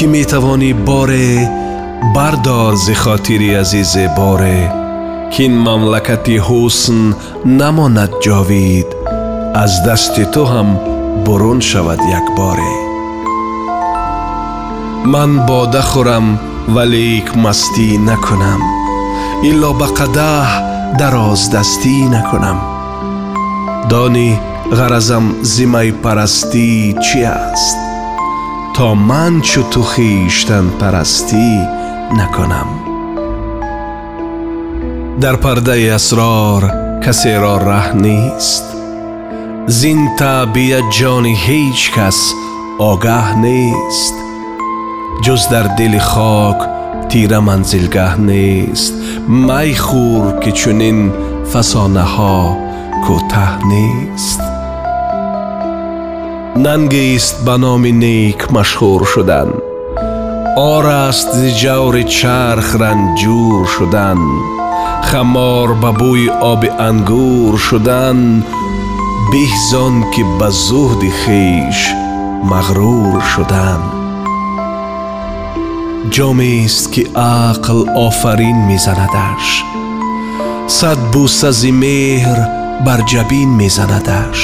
ки метавонӣ боре бардор зи хотири азизи боре ки ин мамлакати ҳусн намонад ҷовид аз дасти ту ҳам бурун шавад якборе ман бода хӯрам валек мастӣ накунам. Илло ба қадаҳ дароздастӣ накунам. Донӣ ғаразам зимаи парастӣ чӣ аст? من چو تو خیشتن پرستی نکنم. در پرده اسرار کسی را ره نیست. زین طبیعت جان هیچ کس آگه نیست. جز در دل خاک تیر منزلگه نیست. می خور که چنین فسانه ها کوته نیست. нангест ба номи нейк машҳур шудан. Ор аст зи ҷаври чарх ранҷур шудан. Хамор ба бӯи оби ангур шудан. Беҳ зон ки ба зӯҳди хеш мағрур шудан. Ҷомест ки ақл офарин мезанадаш сад буса зи меҳр бар ҷабин мезанадаш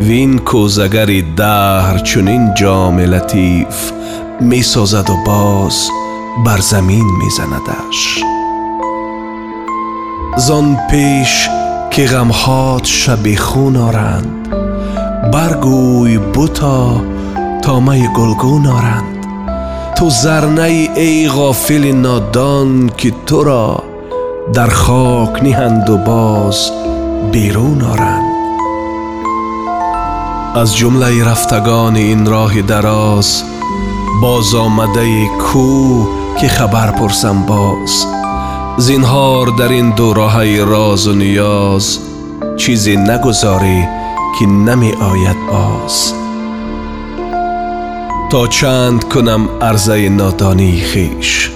وین کوزگری دهر چونین جام لطیف می سازد و باز بر زمین می زندش زان پیش که غمهات شب خون آرند برگوی بوتا تا می گلگون آرند. تو زرنه ای غافل نادان که تو را در خاک نیهند و باز بیرون آرند. از جمله رفتگان این راه دراز باز آمده کو که خبر پرسم باز. زینهار در این دو راه راز و نیاز چیزی نگذاری که نمی آید باز. تا چند کنم عرضه نادانی خیش.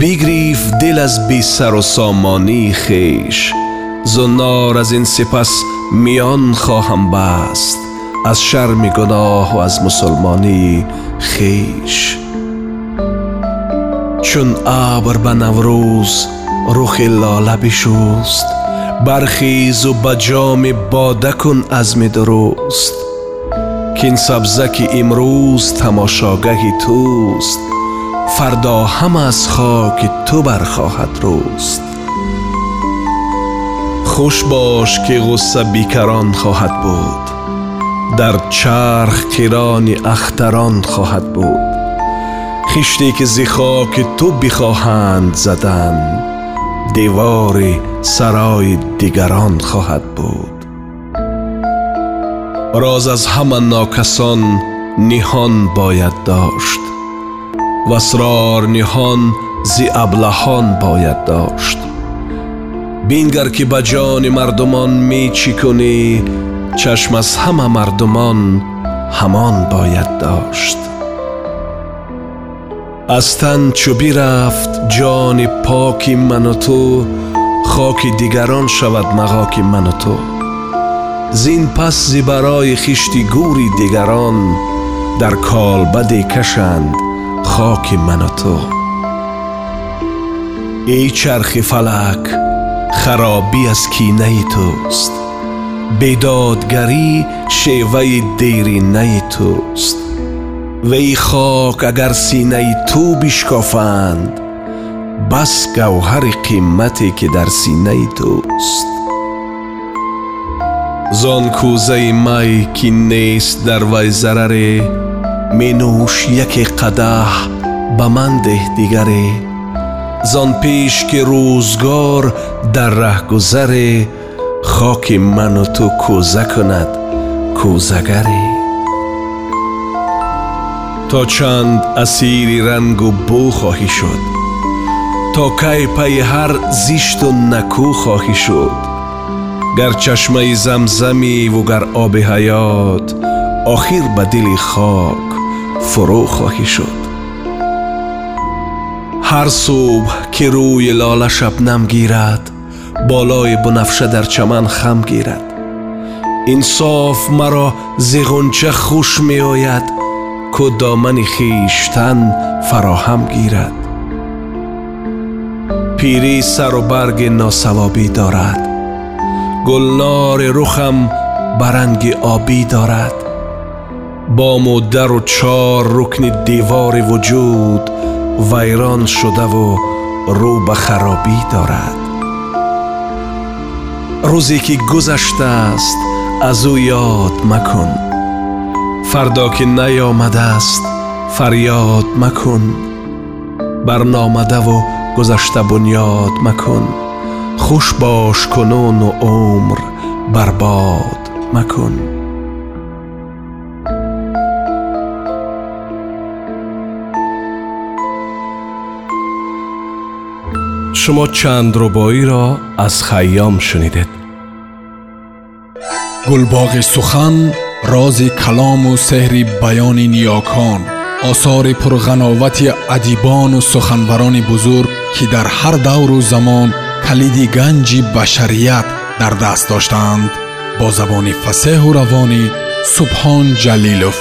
بگریف دل از بی سر و سامانی خیش. زنار از این سپس میان خواهم بست. از شرم گناه و از مسلمانی خیش. چون ابر به نوروز رخ لاله بشوست برخیز و به جام باده کن عزم درست. کین سبزه که امروز تماشاگه توست فردا هم از خاک تو برخواهد روست. خوش باش که غصه بیکران خواهد بود. дар чарх қирони ахтарон хоҳад буд. Хиште ки зи хоки ту бихоҳанд задан девори сарои дигарон хоҳад буд. Роз аз ҳама нокасон ниҳон бояд дошт ва асрор ниҳон зи аблаҳон бояд дошт. Бингар ки ба ҷони мардумон ми чӣ кунӣ چشم از همه مردمان همان باید داشت. از تن چو رفت جان پاکی من و تو خاک دیگران شود مغاک من و تو. زین پس زی برای خشتی گوری دیگران در بدی کشند خاک من و تو. ای چرخ فلک خرابی از کینه توست. бедодгарӣ шеваи деринаи туст ваи хок агар синаи ту бишкофанд бас гавҳари қиммате ки дар синаи туст зон кӯзаи май ки нест дар вай зараре менӯш яке қадаҳ ба ман деҳ дигаре. Зон пеш ки рӯзгор дар раҳгузаре خاک من و تو کوزه کند کوزگری. تا چند اسیری رنگ و بو خواهی شد تا کی پی هر زیشت و نکو خواهی شد. گر چشمه زمزمی و گر آب حیات آخر به دل خاک فرو خواهی شد. هر صبح که روی لاله شبنم گیرد بالای بنفشه در چمن خم گیرد. انصاف مرا زغنچه خوش می آید که دامن خیشتن فراهم گیرد. پیری سر و برگ ناسوابی دارد. گلنار رخم برنگ آبی دارد. بام و و چار رکن دیوار وجود ویران شده و рӯзе ки гузаштааст аз ӯ ёд макун. Фардо ки наёмадааст фарёд макун. Барномадаву гузашта буньёд макун. Хуш бош кунуну умр барбод макун. шумо чандрубоиро аз хайём шунидед. Гулбоғи сухан рози калому сеҳри баёни ниёкон осори пурғановати адибону суханбарони бузург ки дар ҳар давру замон калиди ганҷи башарият дар даст доштаанд бо забони фасеҳу равонӣ субҳон ҷалилов